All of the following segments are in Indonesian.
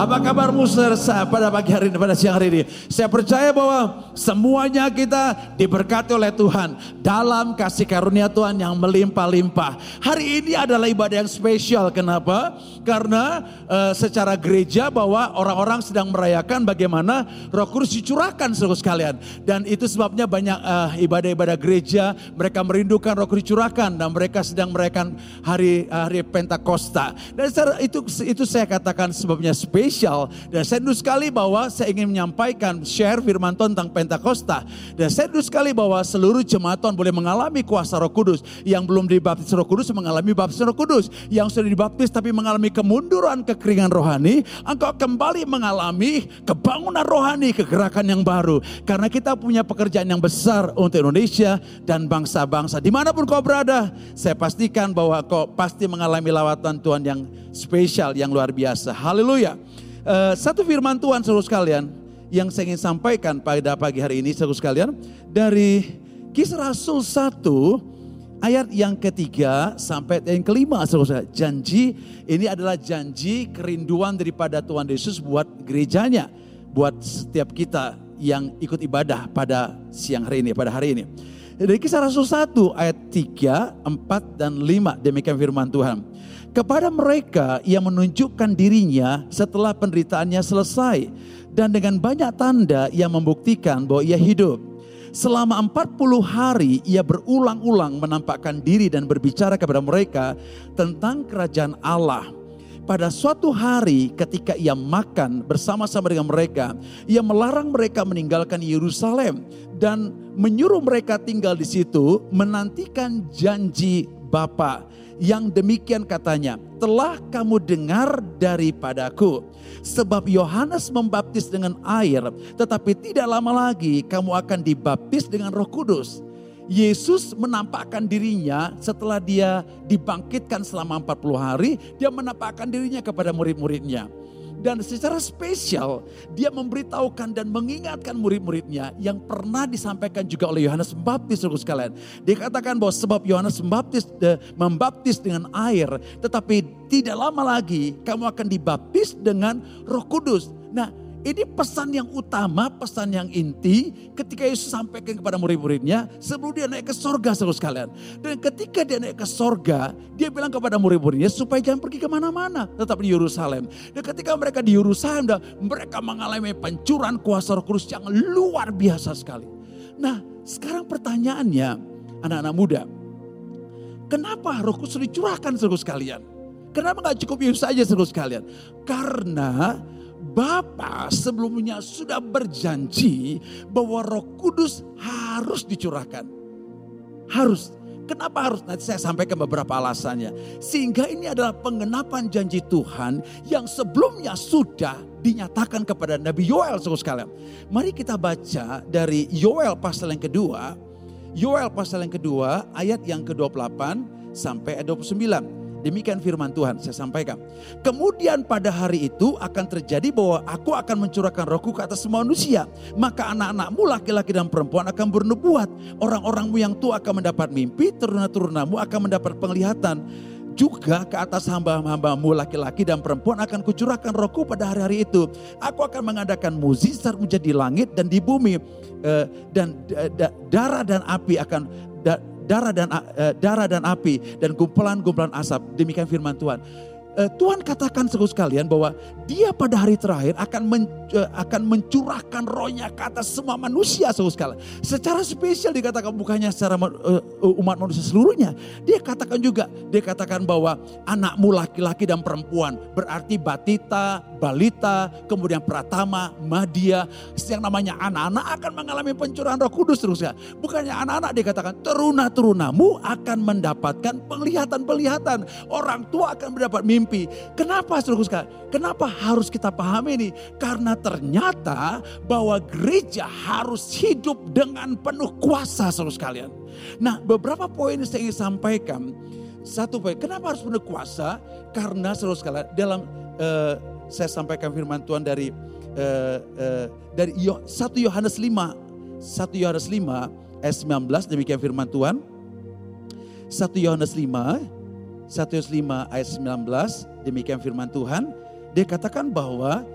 Apa kabarmu saudara pada pagi hari ini, pada siang hari ini? Saya percaya bahwa semuanya kita diberkati oleh Tuhan dalam kasih karunia Tuhan yang melimpah-limpah. Hari ini adalah ibadah yang spesial. Kenapa? Karena uh, secara gereja bahwa orang-orang sedang merayakan bagaimana Roh Kudus dicurahkan seluruh sekalian. Dan itu sebabnya banyak uh, ibadah-ibadah gereja mereka merindukan Roh Kudus dicurahkan dan mereka sedang merayakan hari hari Pentakosta. Dan itu itu saya katakan sebabnya spesial dan saya rindu sekali bahwa saya ingin menyampaikan share firman Tuhan tentang Pentakosta. Dan saya rindu sekali bahwa seluruh jemaat Tuhan boleh mengalami kuasa Roh Kudus. Yang belum dibaptis Roh Kudus mengalami baptis Roh Kudus. Yang sudah dibaptis tapi mengalami kemunduran kekeringan rohani engkau kembali mengalami kebangunan rohani kegerakan yang baru. Karena kita punya pekerjaan yang besar untuk Indonesia dan bangsa-bangsa. Di mana pun kau berada saya pastikan bahwa kau pasti mengalami lawatan Tuhan yang spesial, yang luar biasa. Haleluya. Uh, satu firman Tuhan seluruh sekalian yang saya ingin sampaikan pada pagi hari ini seluruh sekalian dari kisah Rasul 1 ayat yang ketiga sampai yang kelima sekalian. Janji ini adalah janji kerinduan daripada Tuhan Yesus buat gerejanya, buat setiap kita yang ikut ibadah pada siang hari ini, pada hari ini. Dari kisah Rasul 1 ayat 3, 4, dan 5 demikian firman Tuhan kepada mereka yang menunjukkan dirinya setelah penderitaannya selesai dan dengan banyak tanda yang membuktikan bahwa ia hidup. Selama 40 hari ia berulang-ulang menampakkan diri dan berbicara kepada mereka tentang kerajaan Allah. Pada suatu hari ketika ia makan bersama-sama dengan mereka, ia melarang mereka meninggalkan Yerusalem dan menyuruh mereka tinggal di situ menantikan janji Bapa yang demikian katanya, telah kamu dengar daripadaku. Sebab Yohanes membaptis dengan air, tetapi tidak lama lagi kamu akan dibaptis dengan roh kudus. Yesus menampakkan dirinya setelah dia dibangkitkan selama 40 hari, dia menampakkan dirinya kepada murid-muridnya. Dan secara spesial dia memberitahukan dan mengingatkan murid-muridnya yang pernah disampaikan juga oleh Yohanes Pembaptis saudara sekalian. Dia katakan bahwa sebab Yohanes Pembaptis de, membaptis dengan air tetapi tidak lama lagi kamu akan dibaptis dengan Roh Kudus. Nah, ini pesan yang utama, pesan yang inti ketika Yesus sampaikan kepada murid-muridnya sebelum dia naik ke sorga seluruh sekalian. Dan ketika dia naik ke sorga, dia bilang kepada murid-muridnya supaya jangan pergi ke mana-mana, tetap di Yerusalem. Dan ketika mereka di Yerusalem, mereka mengalami pencurahan kuasa roh kudus yang luar biasa sekali. Nah sekarang pertanyaannya anak-anak muda, kenapa roh kudus dicurahkan seluruh sekalian? Kenapa gak cukup Yesus saja seluruh sekalian? Karena Bapa sebelumnya sudah berjanji bahwa Roh Kudus harus dicurahkan. Harus. Kenapa harus? Nanti saya sampaikan beberapa alasannya. Sehingga ini adalah pengenapan janji Tuhan yang sebelumnya sudah dinyatakan kepada Nabi Yoel sekalian. Mari kita baca dari Yoel pasal yang kedua. Yoel pasal yang kedua ayat yang ke-28 sampai 29. Demikian firman Tuhan saya sampaikan. Kemudian pada hari itu akan terjadi bahwa aku akan mencurahkan rohku ke atas semua manusia. Maka anak-anakmu laki-laki dan perempuan akan bernubuat. Orang-orangmu yang tua akan mendapat mimpi, turun-turunamu akan mendapat penglihatan. Juga ke atas hamba-hambamu laki-laki dan perempuan akan kucurahkan rohku pada hari-hari itu. Aku akan mengadakan muzizat menjadi langit dan di bumi. Eh, dan darah dan api akan darah dan uh, darah dan api dan kumpulan-kumpulan asap. Demikian firman Tuhan. Uh, Tuhan katakan seluruh sekalian bahwa dia pada hari terakhir akan men, uh, akan mencurahkan rohnya ke atas semua manusia seluruh sekalian. Secara spesial dikatakan bukannya secara uh, umat manusia seluruhnya. Dia katakan juga, dia katakan bahwa anakmu laki-laki dan perempuan berarti batita, balita, kemudian pratama, madia, yang namanya anak-anak akan mengalami pencurahan roh kudus terus ya. Bukannya anak-anak dikatakan teruna-terunamu akan mendapatkan penglihatan-penglihatan. Orang tua akan mendapat mimpi. Kenapa seluruh sekali? Kenapa harus kita pahami ini? Karena ternyata bahwa gereja harus hidup dengan penuh kuasa seluruh sekalian. Nah beberapa poin yang saya ingin sampaikan. Satu poin, kenapa harus penuh kuasa? Karena seluruh sekalian dalam uh, saya sampaikan firman Tuhan dari uh, uh, dari 1 Yohanes 5 1 Yohanes 5 ayat 19 demikian firman Tuhan 1 Yohanes 5 1 Yohanes 5 ayat 19 demikian firman Tuhan. Dia katakan bahwa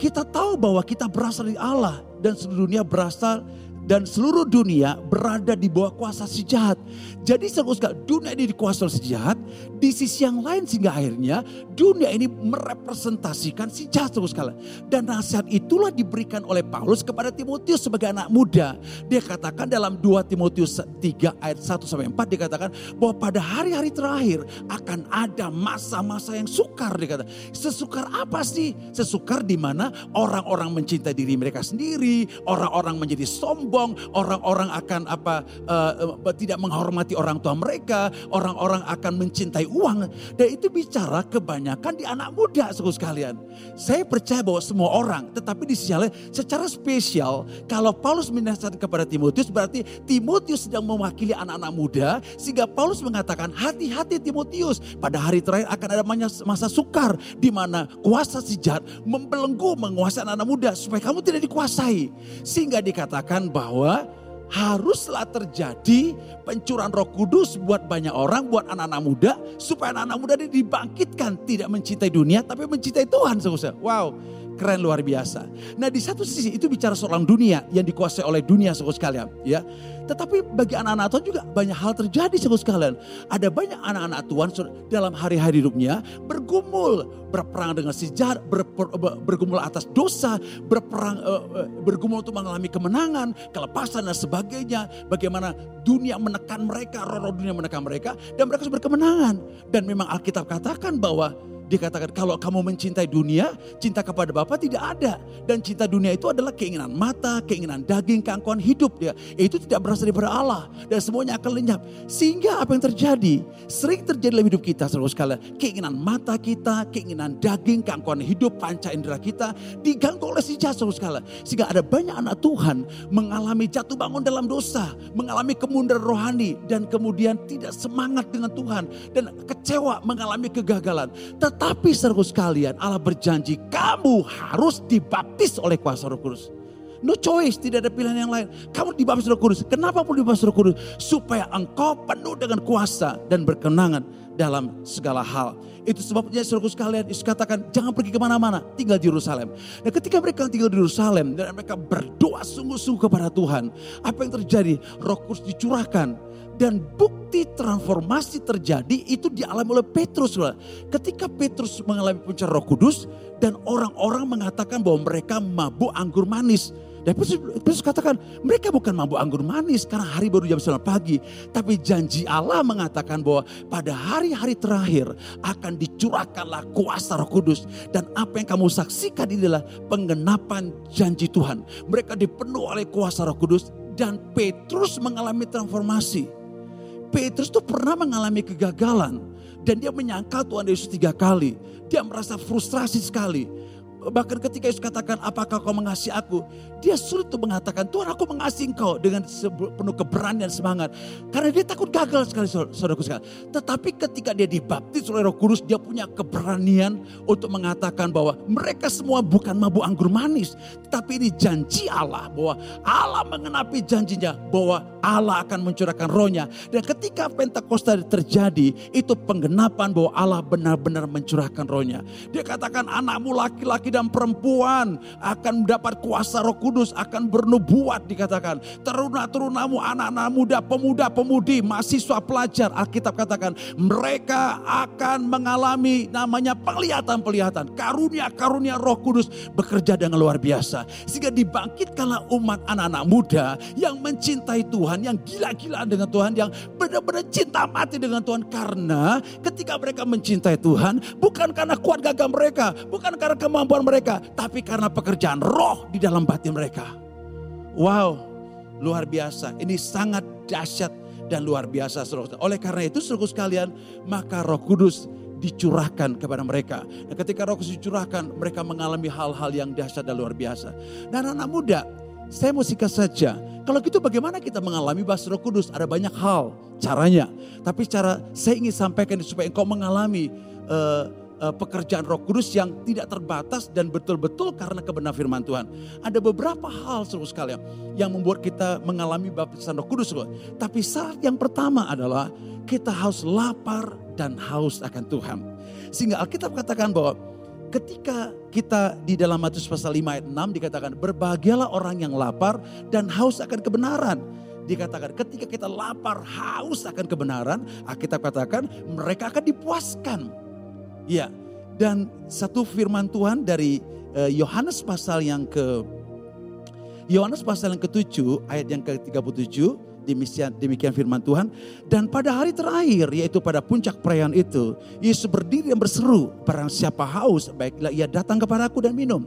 kita tahu bahwa kita berasal dari Allah dan seluruh dunia berasal dan seluruh dunia berada di bawah kuasa si jahat. Jadi sekali dunia ini dikuasai oleh si jahat, di sisi yang lain sehingga akhirnya dunia ini merepresentasikan si jahat sekali. Dan nasihat itulah diberikan oleh Paulus kepada Timotius sebagai anak muda. Dia katakan dalam 2 Timotius 3 ayat 1 sampai 4 dikatakan bahwa pada hari-hari terakhir akan ada masa-masa yang sukar dikata. Sesukar apa sih? Sesukar di mana orang-orang mencintai diri mereka sendiri, orang-orang menjadi sombong sombong, orang-orang akan apa uh, tidak menghormati orang tua mereka, orang-orang akan mencintai uang. Dan itu bicara kebanyakan di anak muda suku sekalian. Saya percaya bahwa semua orang, tetapi di sisi secara spesial kalau Paulus menasihatkan kepada Timotius berarti Timotius sedang mewakili anak-anak muda sehingga Paulus mengatakan hati-hati Timotius pada hari terakhir akan ada masa sukar di mana kuasa si jahat membelenggu menguasai anak-anak muda supaya kamu tidak dikuasai. Sehingga dikatakan bahwa bahwa haruslah terjadi pencurahan roh kudus buat banyak orang, buat anak-anak muda. Supaya anak-anak muda ini dibangkitkan. Tidak mencintai dunia tapi mencintai Tuhan. Wow keren luar biasa. Nah di satu sisi itu bicara soal dunia yang dikuasai oleh dunia saudara sekalian. ya. Tetapi bagi anak-anak Tuhan juga banyak hal terjadi saudara sekalian. Ada banyak anak-anak Tuhan dalam hari-hari hidupnya bergumul. Berperang dengan si jahat, ber, ber, bergumul atas dosa, berperang, uh, bergumul untuk mengalami kemenangan, kelepasan dan sebagainya. Bagaimana dunia menekan mereka, roh-roh dunia menekan mereka. Dan mereka berkemenangan. Dan memang Alkitab katakan bahwa Dikatakan kalau kamu mencintai dunia, cinta kepada Bapa tidak ada. Dan cinta dunia itu adalah keinginan mata, keinginan daging, keangkuhan hidup dia. Itu tidak berasal dari Allah dan semuanya akan lenyap. Sehingga apa yang terjadi? Sering terjadi dalam hidup kita saudara sekalian. Keinginan mata kita, keinginan daging, keangkuhan hidup, panca indera kita diganggu oleh si jahat saudara sekalian. Sehingga ada banyak anak Tuhan mengalami jatuh bangun dalam dosa, mengalami kemunduran rohani dan kemudian tidak semangat dengan Tuhan dan kecewa mengalami kegagalan. Tetapi tapi saudara sekalian Allah berjanji kamu harus dibaptis oleh kuasa roh kudus. No choice, tidak ada pilihan yang lain. Kamu dibaptis roh kudus. Kenapa perlu dibaptis roh kudus? Supaya engkau penuh dengan kuasa dan berkenangan dalam segala hal. Itu sebabnya saudara sekalian Yesus katakan jangan pergi ke mana-mana, tinggal di Yerusalem. Dan ketika mereka tinggal di Yerusalem dan mereka berdoa sungguh-sungguh kepada Tuhan. Apa yang terjadi? Roh kudus dicurahkan dan bukti transformasi terjadi itu dialami oleh Petrus. Ketika Petrus mengalami puncak roh kudus dan orang-orang mengatakan bahwa mereka mabuk anggur manis. Dan Petrus, Petrus katakan mereka bukan mabuk anggur manis karena hari baru jam 9 pagi. Tapi janji Allah mengatakan bahwa pada hari-hari terakhir akan dicurahkanlah kuasa roh kudus. Dan apa yang kamu saksikan inilah penggenapan janji Tuhan. Mereka dipenuhi oleh kuasa roh kudus dan Petrus mengalami transformasi. Petrus tuh pernah mengalami kegagalan. Dan dia menyangkal Tuhan Yesus tiga kali. Dia merasa frustrasi sekali. Bahkan ketika Yesus katakan, apakah kau mengasihi aku? Dia sulit untuk mengatakan, Tuhan aku mengasihi engkau dengan penuh keberanian semangat. Karena dia takut gagal sekali saudaraku sekali. Tetapi ketika dia dibaptis oleh roh kudus, dia punya keberanian untuk mengatakan bahwa mereka semua bukan mabuk anggur manis. Tapi ini janji Allah bahwa Allah mengenapi janjinya bahwa Allah akan mencurahkan rohnya. Dan ketika Pentakosta terjadi, itu penggenapan bahwa Allah benar-benar mencurahkan rohnya. Dia katakan anakmu laki-laki dan perempuan akan mendapat kuasa roh kudus, akan bernubuat dikatakan. Teruna-terunamu anak-anak muda, pemuda-pemudi, mahasiswa pelajar. Alkitab katakan mereka akan mengalami namanya penglihatan-penglihatan. Karunia-karunia roh kudus bekerja dengan luar biasa. Sehingga dibangkitkanlah umat anak-anak muda yang mencintai Tuhan, yang gila-gilaan dengan Tuhan, yang benar-benar cinta mati dengan Tuhan. Karena ketika mereka mencintai Tuhan, bukan karena kuat gagah mereka, bukan karena kemampuan kehidupan mereka, tapi karena pekerjaan roh di dalam batin mereka. Wow, luar biasa. Ini sangat dahsyat dan luar biasa. Oleh karena itu, saudara sekalian, maka roh kudus dicurahkan kepada mereka. Dan ketika roh kudus dicurahkan, mereka mengalami hal-hal yang dahsyat dan luar biasa. Dan anak muda, saya mau singkat saja. Kalau gitu bagaimana kita mengalami bahasa roh kudus? Ada banyak hal caranya. Tapi cara saya ingin sampaikan supaya engkau mengalami uh, uh, pekerjaan Roh Kudus yang tidak terbatas dan betul-betul karena kebenaran firman Tuhan. Ada beberapa hal seluruh sekalian yang membuat kita mengalami baptisan Roh Kudus. Tapi syarat yang pertama adalah kita harus lapar dan haus akan Tuhan. Sehingga Alkitab katakan bahwa ketika kita di dalam Matius pasal 5 ayat 6 dikatakan berbahagialah orang yang lapar dan haus akan kebenaran. Dikatakan ketika kita lapar haus akan kebenaran, kita katakan mereka akan dipuaskan. Ya, dan satu firman Tuhan dari eh, Yohanes pasal yang ke Yohanes pasal yang ke-7 ayat yang ke-37 Demikian, demikian firman Tuhan. Dan pada hari terakhir, yaitu pada puncak perayaan itu, Yesus berdiri dan berseru, barang siapa haus, baiklah ia datang kepadaku dan minum.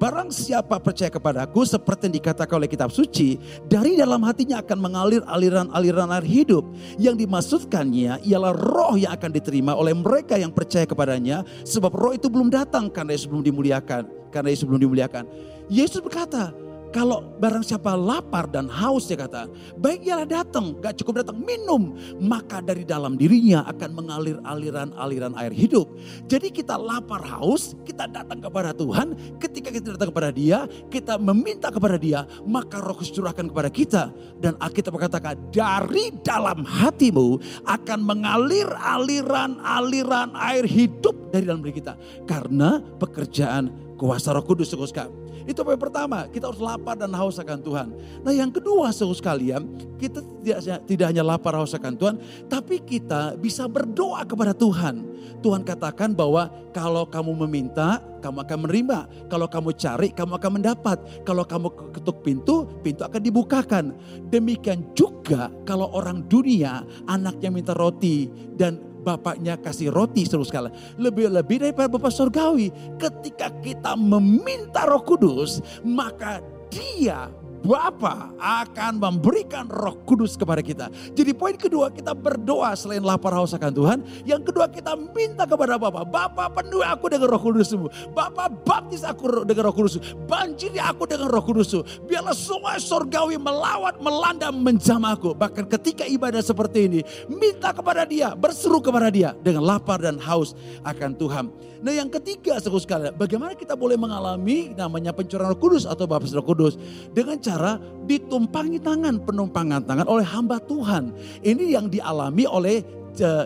Barang siapa percaya kepadaku, seperti yang dikatakan oleh kitab suci, dari dalam hatinya akan mengalir aliran-aliran air hidup. Yang dimaksudkannya ialah roh yang akan diterima oleh mereka yang percaya kepadanya, sebab roh itu belum datang karena Yesus belum dimuliakan. Karena Yesus belum dimuliakan. Yesus berkata, kalau barang siapa lapar dan haus dia kata, baik ialah datang, gak cukup datang, minum. Maka dari dalam dirinya akan mengalir aliran-aliran air hidup. Jadi kita lapar haus, kita datang kepada Tuhan. Ketika kita datang kepada dia, kita meminta kepada dia, maka roh kudus curahkan kepada kita. Dan Alkitab berkatakan, dari dalam hatimu akan mengalir aliran-aliran air hidup dari dalam diri kita. Karena pekerjaan kuasa roh kudus, sekali. Itu yang pertama, kita harus lapar dan haus akan Tuhan. Nah yang kedua seluruh sekalian, kita tidak, tidak hanya lapar haus akan Tuhan, tapi kita bisa berdoa kepada Tuhan. Tuhan katakan bahwa kalau kamu meminta, kamu akan menerima. Kalau kamu cari, kamu akan mendapat. Kalau kamu ketuk pintu, pintu akan dibukakan. Demikian juga kalau orang dunia, anaknya minta roti dan bapaknya kasih roti seluruh sekali. Lebih-lebih daripada bapak surgawi. Ketika kita meminta roh kudus, maka dia Bapa akan memberikan roh kudus kepada kita. Jadi poin kedua kita berdoa selain lapar haus akan Tuhan. Yang kedua kita minta kepada Bapa. Bapa penuhi aku dengan roh kudusmu. Bapa baptis aku dengan roh kudus. Banjiri aku dengan roh kudus. Biarlah semua surgawi melawat, melanda, menjamah aku. Bahkan ketika ibadah seperti ini. Minta kepada dia, berseru kepada dia. Dengan lapar dan haus akan Tuhan. Nah yang ketiga sekali, bagaimana kita boleh mengalami namanya pencurahan roh kudus atau baptis roh kudus. Dengan cara cara ditumpangi tangan, penumpangan tangan oleh hamba Tuhan. Ini yang dialami oleh eh,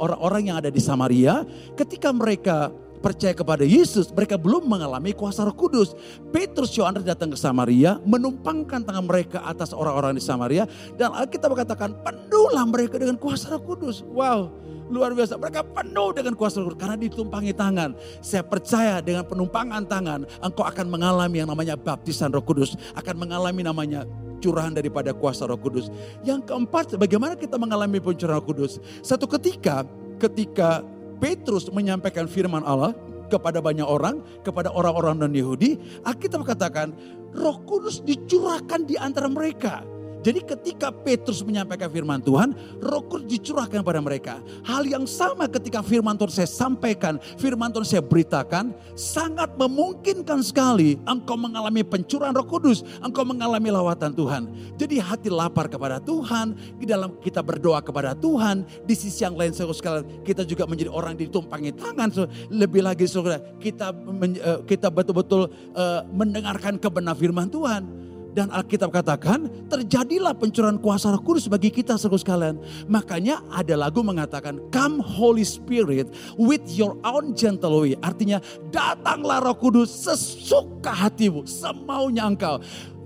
orang-orang yang ada di Samaria ketika mereka percaya kepada Yesus, mereka belum mengalami kuasa Roh Kudus. Petrus Yohanes datang ke Samaria, menumpangkan tangan mereka atas orang-orang di Samaria dan kita mengatakan penuhlah mereka dengan kuasa Roh Kudus. Wow, luar biasa. Mereka penuh dengan kuasa roh karena ditumpangi tangan. Saya percaya dengan penumpangan tangan engkau akan mengalami yang namanya baptisan roh kudus. Akan mengalami namanya curahan daripada kuasa roh kudus. Yang keempat, bagaimana kita mengalami pencurahan roh kudus? Satu ketika, ketika Petrus menyampaikan firman Allah, kepada banyak orang, kepada orang-orang non-Yahudi, kita katakan roh kudus dicurahkan di antara mereka. Jadi ketika Petrus menyampaikan firman Tuhan, roh kudus dicurahkan pada mereka. Hal yang sama ketika firman Tuhan saya sampaikan, firman Tuhan saya beritakan, sangat memungkinkan sekali engkau mengalami pencurahan roh kudus, engkau mengalami lawatan Tuhan. Jadi hati lapar kepada Tuhan, di dalam kita berdoa kepada Tuhan, di sisi yang lain sekalian kita juga menjadi orang ditumpangi tangan. Lebih lagi saudara, kita eh, kita betul-betul uh, mendengarkan kebenaran firman Tuhan dan Alkitab katakan terjadilah pencurahan kuasa roh kudus bagi kita seluruh sekalian. Makanya ada lagu mengatakan come Holy Spirit with your own gentle way. Artinya datanglah roh kudus sesuka hatimu, semaunya engkau.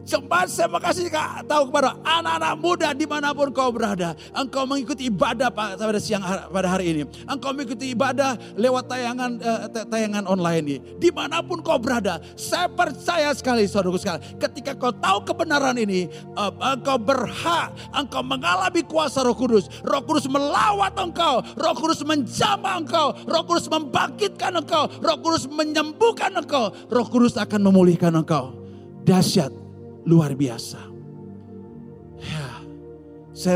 Sempat saya makasih kak, tahu kepada anak-anak muda di mana pun kau berada. Engkau mengikuti ibadah pada siang pada hari ini. Engkau mengikuti ibadah lewat tayangan uh, tayangan online ini. Di mana pun kau berada, saya percaya sekali saudaraku sekali. Ketika kau tahu kebenaran ini, uh, engkau berhak, engkau mengalami kuasa roh kudus. Roh kudus melawat engkau, roh kudus menjamah engkau, roh kudus membangkitkan engkau, roh kudus menyembuhkan engkau, roh kudus akan memulihkan engkau. Dahsyat luar biasa. Ya,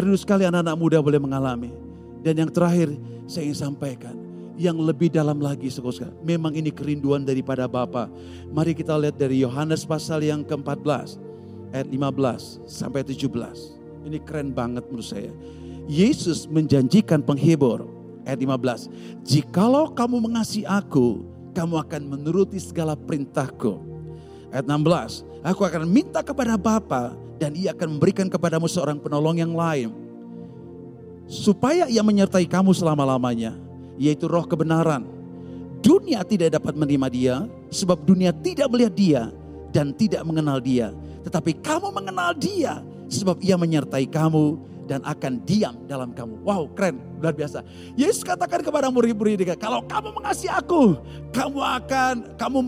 rindu sekali anak-anak muda boleh mengalami. Dan yang terakhir saya ingin sampaikan. Yang lebih dalam lagi sekali. Memang ini kerinduan daripada Bapa. Mari kita lihat dari Yohanes pasal yang ke-14. Ayat 15 sampai 17. Ini keren banget menurut saya. Yesus menjanjikan penghibur. Ayat 15. Jikalau kamu mengasihi aku, kamu akan menuruti segala perintahku. Ayat 16 Aku akan minta kepada Bapa dan ia akan memberikan kepadamu seorang penolong yang lain. Supaya ia menyertai kamu selama-lamanya. Yaitu roh kebenaran. dunia tidak dapat menerima dia, sebab dunia tidak melihat dia dan tidak mengenal dia. Tetapi kamu mengenal dia, sebab ia menyertai kamu dan akan diam dalam kamu. Wow, keren, luar biasa. Yesus katakan kepada murid-murid kalau kamu mengasihi aku, kamu akan kamu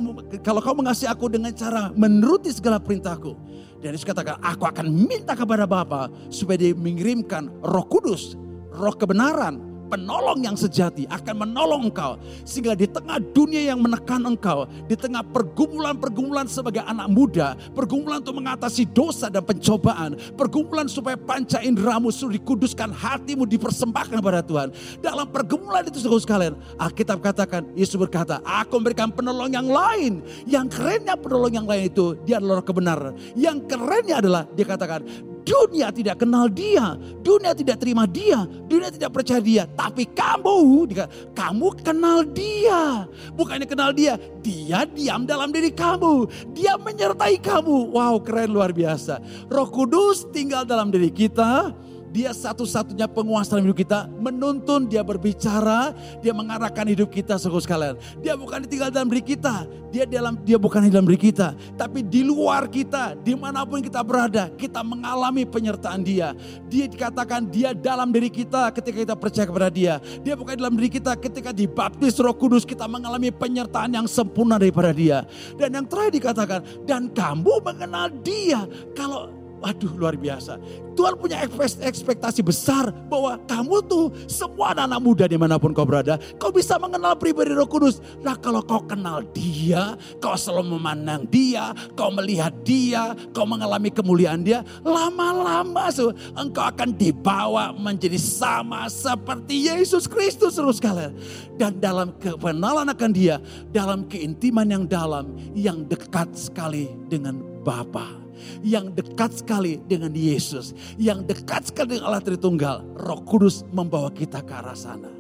kalau kamu mengasihi aku dengan cara menuruti segala perintahku. Dan Yesus katakan, aku akan minta kepada Bapa supaya dia mengirimkan roh kudus, roh kebenaran, penolong yang sejati akan menolong engkau. Sehingga di tengah dunia yang menekan engkau, di tengah pergumulan-pergumulan sebagai anak muda, pergumulan untuk mengatasi dosa dan pencobaan, pergumulan supaya panca inderamu sudah dikuduskan, hatimu dipersembahkan kepada Tuhan. Dalam pergumulan itu saudara sekalian, Alkitab katakan, Yesus berkata, aku memberikan penolong yang lain. Yang kerennya penolong yang lain itu, dia adalah kebenaran. Yang kerennya adalah, dia katakan, Dunia tidak kenal dia, dunia tidak terima dia, dunia tidak percaya dia. Tapi kamu, kamu kenal dia. Bukannya kenal dia, dia diam dalam diri kamu. Dia menyertai kamu. Wow keren luar biasa. Roh Kudus tinggal dalam diri kita dia satu-satunya penguasa dalam hidup kita, menuntun, dia berbicara, dia mengarahkan hidup kita saudara sekalian. Dia bukan tinggal dalam diri kita, dia dalam dia bukan di dalam diri kita, tapi di luar kita, di mana pun kita berada, kita mengalami penyertaan dia. Dia dikatakan dia dalam diri kita ketika kita percaya kepada dia. Dia bukan dalam diri kita ketika dibaptis roh kudus, kita mengalami penyertaan yang sempurna daripada dia. Dan yang terakhir dikatakan, dan kamu mengenal dia. Kalau Waduh luar biasa. Tuhan punya ekspektasi besar bahwa kamu tuh semua anak-anak muda di mana pun kau berada. Kau bisa mengenal pribadi roh kudus. Nah kalau kau kenal dia, kau selalu memandang dia, kau melihat dia, kau mengalami kemuliaan dia. Lama-lama so, engkau akan dibawa menjadi sama seperti Yesus Kristus terus kalian. Dan dalam kebenalan akan dia, dalam keintiman yang dalam, yang dekat sekali dengan Bapa yang dekat sekali dengan Yesus, yang dekat sekali dengan Allah Tritunggal, Roh Kudus membawa kita ke arah sana.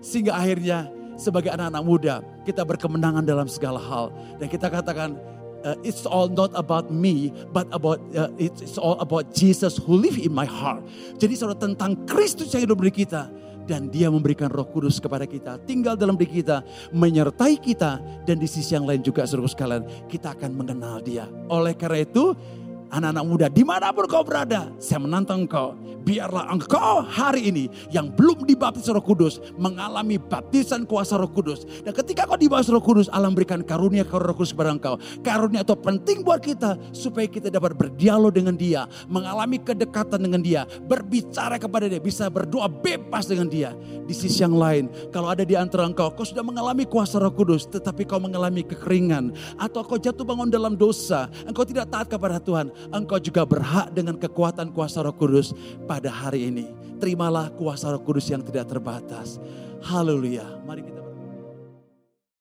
Sehingga akhirnya sebagai anak-anak muda kita berkemenangan dalam segala hal dan kita katakan uh, it's all not about me, but about uh, it's all about Jesus who live in my heart. Jadi saudara tentang Kristus yang hidup di kita dan dia memberikan roh kudus kepada kita. Tinggal dalam diri kita, menyertai kita. Dan di sisi yang lain juga seluruh sekalian, kita akan mengenal dia. Oleh karena itu, Anak-anak muda, di mana pun kau berada, saya menantang engkau. Biarlah engkau hari ini yang belum dibaptis roh kudus, mengalami baptisan kuasa roh kudus. Dan ketika kau dibaptis roh kudus, Allah berikan karunia roh kudus kepada engkau. Karunia itu penting buat kita, supaya kita dapat berdialog dengan dia, mengalami kedekatan dengan dia, berbicara kepada dia, bisa berdoa bebas dengan dia. Di sisi yang lain, kalau ada di antara engkau, kau sudah mengalami kuasa roh kudus, tetapi kau mengalami kekeringan, atau kau jatuh bangun dalam dosa, engkau tidak taat kepada Tuhan, engkau juga berhak dengan kekuatan kuasa roh kudus pada hari ini. Terimalah kuasa roh kudus yang tidak terbatas. Haleluya. Mari kita